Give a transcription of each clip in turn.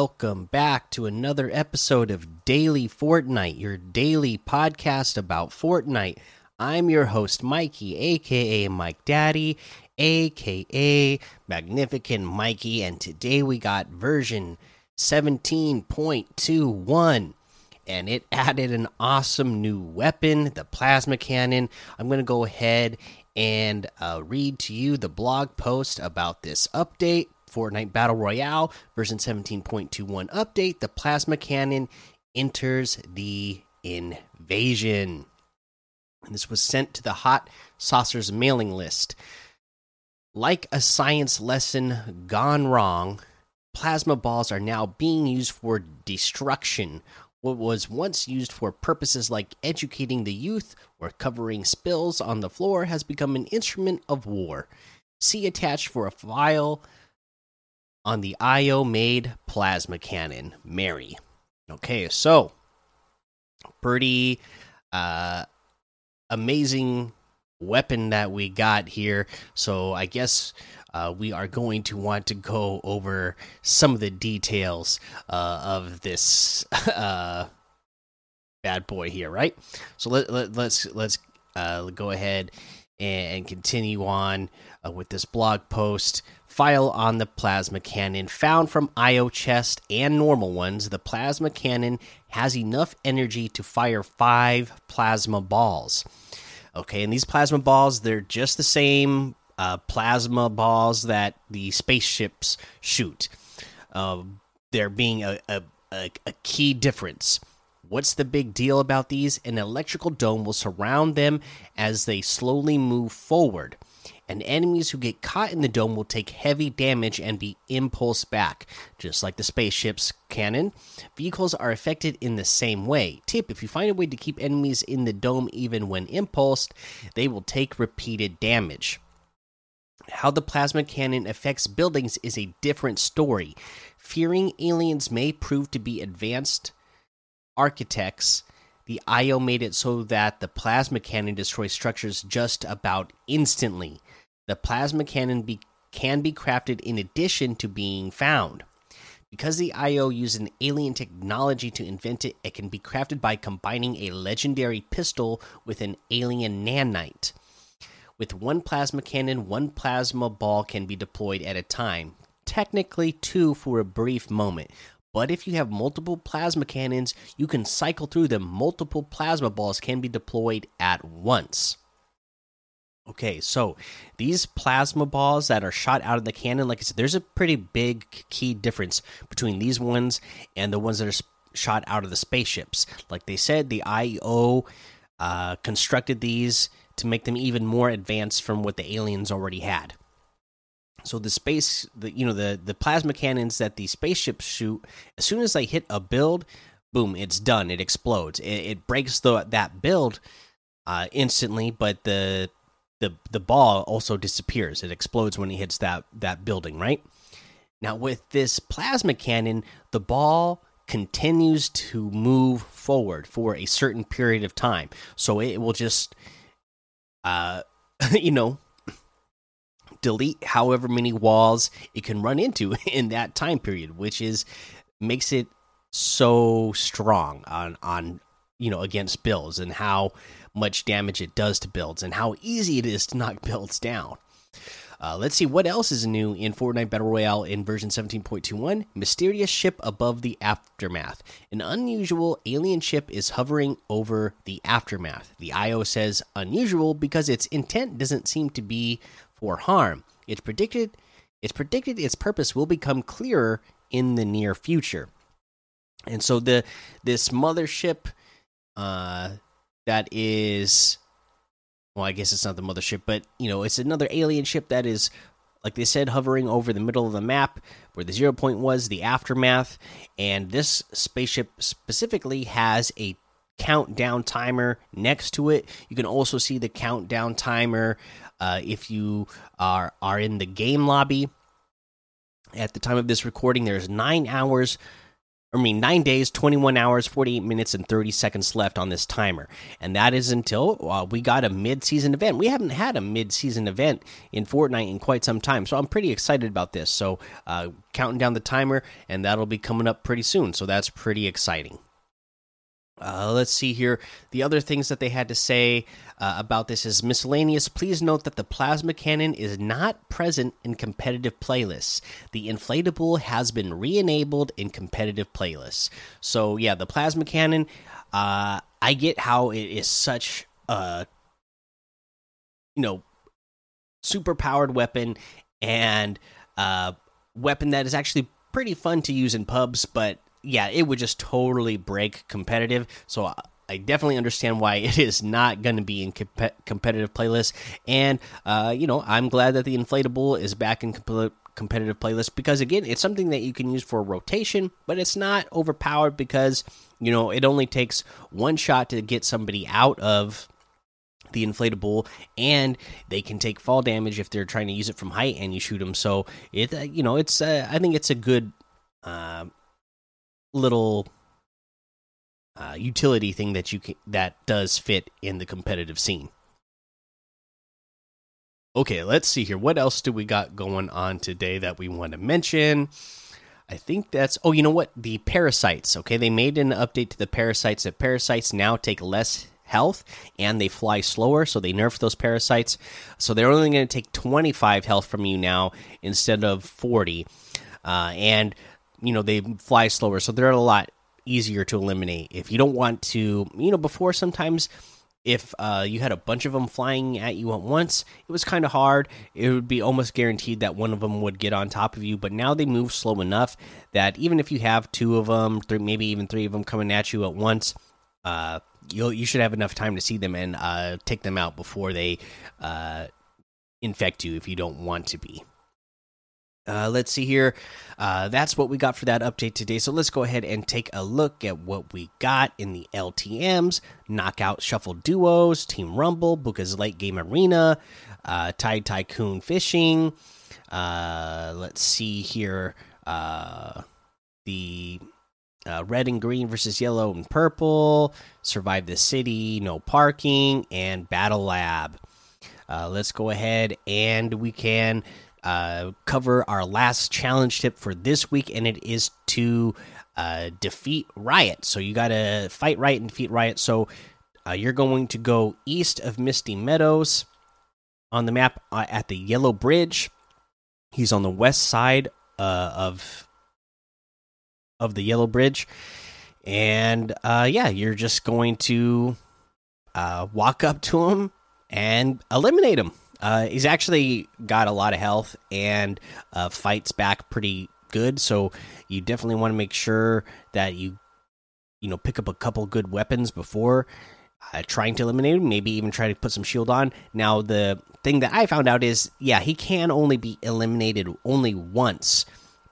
Welcome back to another episode of Daily Fortnite, your daily podcast about Fortnite. I'm your host, Mikey, aka Mike Daddy, aka Magnificent Mikey, and today we got version 17.21 and it added an awesome new weapon, the plasma cannon. I'm going to go ahead and uh, read to you the blog post about this update. Fortnite Battle Royale version 17.21 update. The plasma cannon enters the invasion. And this was sent to the Hot Saucers mailing list. Like a science lesson gone wrong, plasma balls are now being used for destruction. What was once used for purposes like educating the youth or covering spills on the floor has become an instrument of war. See attached for a file on the IO made plasma cannon, Mary. Okay, so pretty uh amazing weapon that we got here. So I guess uh, we are going to want to go over some of the details uh, of this uh, bad boy here, right? So let, let let's let's uh, go ahead and continue on uh, with this blog post. File on the plasma cannon found from IO chest and normal ones. The plasma cannon has enough energy to fire five plasma balls. Okay, and these plasma balls, they're just the same uh, plasma balls that the spaceships shoot. Uh, there being a, a, a, a key difference. What's the big deal about these? An electrical dome will surround them as they slowly move forward. And enemies who get caught in the dome will take heavy damage and be impulsed back. Just like the spaceship's cannon, vehicles are affected in the same way. Tip if you find a way to keep enemies in the dome even when impulsed, they will take repeated damage. How the plasma cannon affects buildings is a different story. Fearing aliens may prove to be advanced architects, the IO made it so that the plasma cannon destroys structures just about instantly. The plasma cannon be can be crafted in addition to being found. Because the IO used an alien technology to invent it, it can be crafted by combining a legendary pistol with an alien nanite. With one plasma cannon, one plasma ball can be deployed at a time. Technically, two for a brief moment. But if you have multiple plasma cannons, you can cycle through them. Multiple plasma balls can be deployed at once. Okay, so these plasma balls that are shot out of the cannon, like I said, there's a pretty big key difference between these ones and the ones that are shot out of the spaceships. Like they said, the IO uh, constructed these to make them even more advanced from what the aliens already had. So the space, the you know the the plasma cannons that the spaceships shoot, as soon as they hit a build, boom, it's done. It explodes. It, it breaks the that build uh, instantly, but the the the ball also disappears. It explodes when it hits that that building, right? Now with this plasma cannon, the ball continues to move forward for a certain period of time. So it will just uh you know delete however many walls it can run into in that time period, which is makes it so strong on on you know against bills and how much damage it does to builds and how easy it is to knock builds down. Uh, let's see what else is new in Fortnite Battle Royale in version 17.21. Mysterious ship above the aftermath. An unusual alien ship is hovering over the aftermath. The IO says unusual because its intent doesn't seem to be for harm. It's predicted it's predicted its purpose will become clearer in the near future. And so the this mothership uh that is well, I guess it's not the mothership, but you know, it's another alien ship that is like they said hovering over the middle of the map where the zero point was, the aftermath, and this spaceship specifically has a countdown timer next to it. You can also see the countdown timer uh, if you are are in the game lobby. At the time of this recording, there's nine hours I mean, nine days, 21 hours, 48 minutes, and 30 seconds left on this timer. And that is until uh, we got a mid season event. We haven't had a mid season event in Fortnite in quite some time. So I'm pretty excited about this. So, uh, counting down the timer, and that'll be coming up pretty soon. So that's pretty exciting. Uh, let's see here. The other things that they had to say uh, about this is miscellaneous. Please note that the plasma cannon is not present in competitive playlists. The inflatable has been re-enabled in competitive playlists. So yeah, the plasma cannon. Uh, I get how it is such a you know super powered weapon and uh, weapon that is actually pretty fun to use in pubs, but yeah, it would just totally break competitive. So I definitely understand why it is not going to be in comp competitive playlists. And uh, you know, I'm glad that the inflatable is back in comp competitive playlists because again, it's something that you can use for rotation, but it's not overpowered because you know it only takes one shot to get somebody out of the inflatable and they can take fall damage if they're trying to use it from height and you shoot them so it uh, you know it's uh, i think it's a good uh, little uh, utility thing that you can that does fit in the competitive scene. Okay, let's see here. What else do we got going on today that we want to mention? I think that's oh, you know what? The parasites. Okay, they made an update to the parasites that parasites now take less health and they fly slower, so they nerf those parasites. So they're only going to take 25 health from you now instead of 40. Uh, and you know they fly slower, so they're a lot easier to eliminate. If you don't want to, you know, before sometimes if uh, you had a bunch of them flying at you at once, it was kind of hard. It would be almost guaranteed that one of them would get on top of you. But now they move slow enough that even if you have two of them, three, maybe even three of them coming at you at once, uh, you you should have enough time to see them and uh, take them out before they uh, infect you if you don't want to be. Uh, let's see here. Uh, that's what we got for that update today. So let's go ahead and take a look at what we got in the LTMs Knockout Shuffle Duos, Team Rumble, Booka's Late Game Arena, uh, Tide Tycoon Fishing. Uh, let's see here. Uh, the uh, red and green versus yellow and purple, Survive the City, No Parking, and Battle Lab. let's go ahead and we can uh, cover our last challenge tip for this week, and it is to uh, defeat Riot. So you got to fight Riot and defeat Riot. So uh, you're going to go east of Misty Meadows on the map uh, at the Yellow Bridge. He's on the west side uh, of of the Yellow Bridge, and yeah, you're just going to walk up to him and eliminate him. Uh, he's actually got a lot of health and uh, fights back pretty good. So you definitely want to make sure that you, you know, pick up a couple good weapons before uh, trying to eliminate him. Maybe even try to put some shield on. Now the thing that I found out is, yeah, he can only be eliminated only once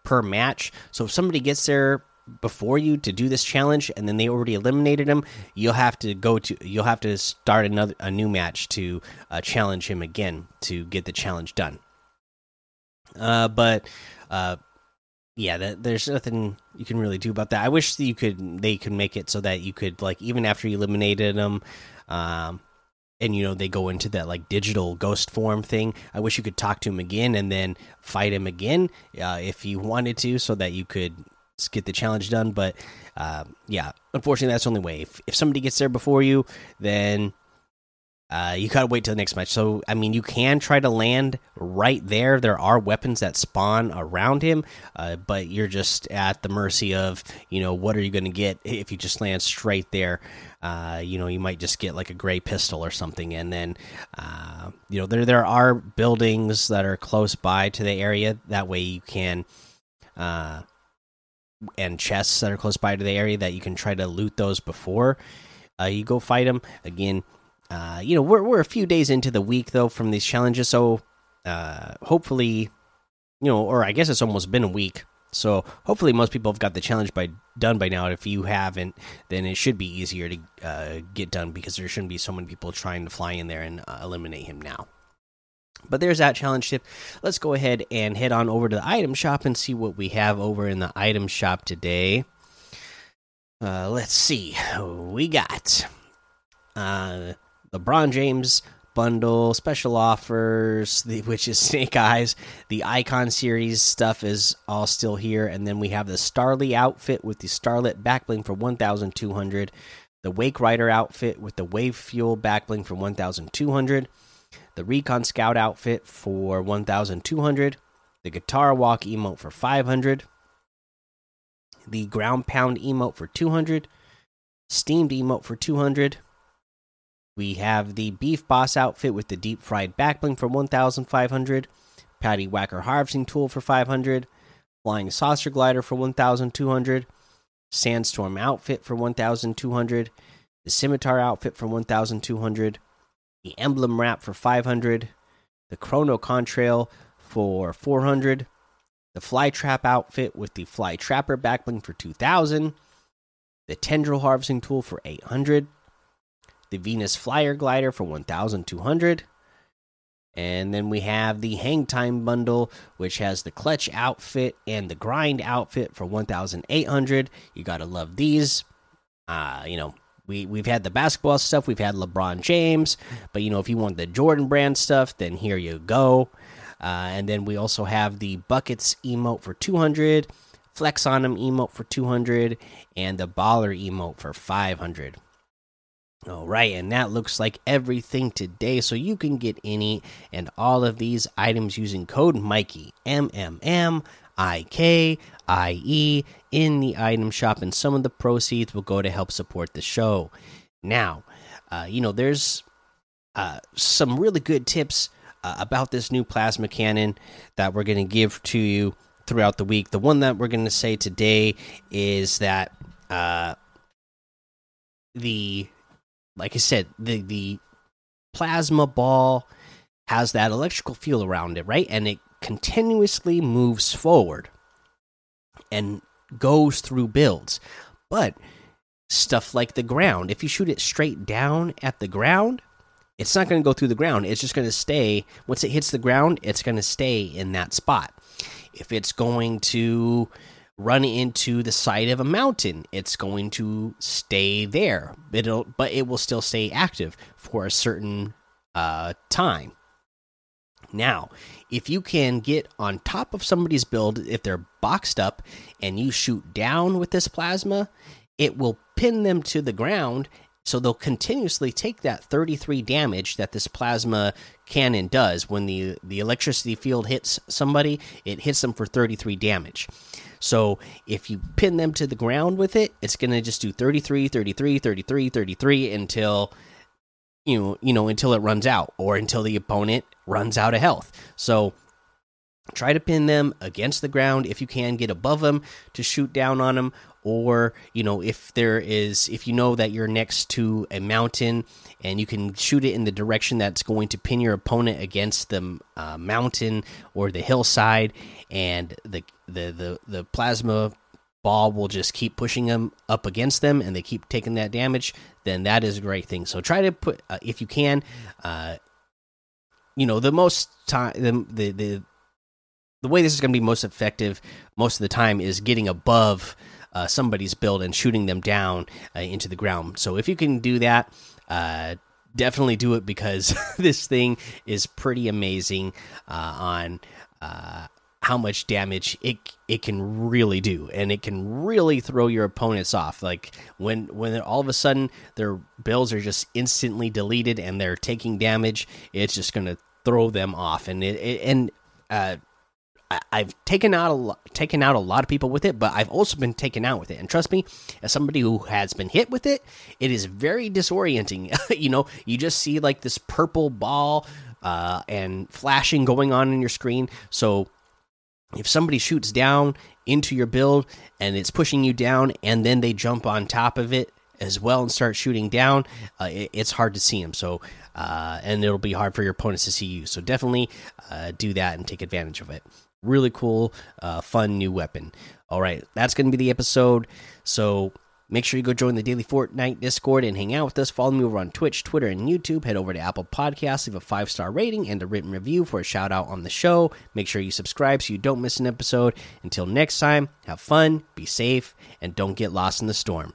per match. So if somebody gets there before you to do this challenge and then they already eliminated him you'll have to go to you'll have to start another a new match to uh, challenge him again to get the challenge done. Uh, but uh, yeah that, there's nothing you can really do about that. I wish that you could they could make it so that you could like even after you eliminated them um, and you know they go into that like digital ghost form thing i wish you could talk to him again and then fight him again uh, if you wanted to so that you could get the challenge done. But uh, yeah, unfortunately, that's the only way. If, if somebody gets there before you, then uh, you gotta wait till the next match. So I mean, you can try to land right there. There are weapons that spawn around him, uh, but you're just at the mercy of you know what are you gonna get if you just land straight there. Uh, you know, you might just get like a gray pistol or something, and then uh, you know there there are buildings that are close by to the area. That way you can uh, and chests that are close by to the area that you can try to loot those before uh, you go fight them. Again, uh, you know we're we're a few days into the week though from these challenges, so uh, hopefully, you know, or I guess it's almost been a week. So hopefully, most people have got the challenge by done by now. If you haven't, then it should be easier to uh, get done because there shouldn't be so many people trying to fly in there and uh, eliminate him now. But there's that challenge tip. Let's go ahead and head on over to the item shop and see what we have over in the item shop today. Uh, let's see. We got uh, LeBron James bundle special offers, the, which is Snake Eyes. The Icon series stuff is all still here, and then we have the Starly outfit with the Starlit backbling for one thousand two hundred. The Wake Rider outfit with the Wave Fuel backbling for one thousand two hundred. The Recon Scout outfit for one thousand two hundred. The Guitar Walk emote for five hundred the ground pound emote for 200 steamed emote for 200 we have the beef boss outfit with the deep fried backbling for 1500 patty whacker harvesting tool for 500 flying saucer glider for 1200 sandstorm outfit for 1200 the scimitar outfit for 1200 the emblem wrap for 500 the chrono contrail for 400 the fly trap outfit with the fly trapper backbling for 2000 the tendril harvesting tool for 800 the venus flyer glider for 1200 and then we have the hang time bundle which has the clutch outfit and the grind outfit for 1800 you gotta love these. Uh you know we we've had the basketball stuff we've had lebron james but you know if you want the jordan brand stuff then here you go uh, and then we also have the buckets emote for 200, flex on them emote for 200, and the baller emote for 500. All right, and that looks like everything today. So you can get any and all of these items using code Mikey M M M I K I E in the item shop, and some of the proceeds will go to help support the show. Now, uh, you know, there's uh, some really good tips uh, about this new plasma cannon that we're going to give to you throughout the week. The one that we're going to say today is that uh, the, like I said, the the plasma ball has that electrical field around it, right? And it continuously moves forward and goes through builds. But stuff like the ground, if you shoot it straight down at the ground, it's not going to go through the ground. It's just going to stay. Once it hits the ground, it's going to stay in that spot. If it's going to run into the side of a mountain, it's going to stay there. It'll, but it will still stay active for a certain uh, time. Now, if you can get on top of somebody's build, if they're boxed up and you shoot down with this plasma, it will pin them to the ground so they'll continuously take that 33 damage that this plasma cannon does when the the electricity field hits somebody, it hits them for 33 damage. So if you pin them to the ground with it, it's going to just do 33, 33, 33, 33 until you know, you know until it runs out or until the opponent runs out of health. So try to pin them against the ground if you can get above them to shoot down on them or you know if there is if you know that you're next to a mountain and you can shoot it in the direction that's going to pin your opponent against the uh, mountain or the hillside and the, the the the plasma ball will just keep pushing them up against them and they keep taking that damage then that is a great thing so try to put uh, if you can uh you know the most time the the, the the way this is going to be most effective most of the time is getting above uh, somebody's build and shooting them down uh, into the ground. So if you can do that, uh, definitely do it because this thing is pretty amazing uh, on uh, how much damage it it can really do, and it can really throw your opponents off. Like when when all of a sudden their builds are just instantly deleted and they're taking damage, it's just going to throw them off. And it, it and uh, I've taken out a lot, taken out a lot of people with it, but I've also been taken out with it. And trust me, as somebody who has been hit with it, it is very disorienting. you know, you just see like this purple ball uh, and flashing going on in your screen. So if somebody shoots down into your build and it's pushing you down, and then they jump on top of it as well and start shooting down, uh, it, it's hard to see them. So, uh, and it'll be hard for your opponents to see you. So definitely uh, do that and take advantage of it really cool, uh, fun new weapon. All right, that's going to be the episode. So make sure you go join the Daily Fortnite Discord and hang out with us. Follow me over on Twitch, Twitter, and YouTube. Head over to Apple Podcasts, leave a five star rating and a written review for a shout out on the show. Make sure you subscribe so you don't miss an episode. Until next time, have fun, be safe, and don't get lost in the storm.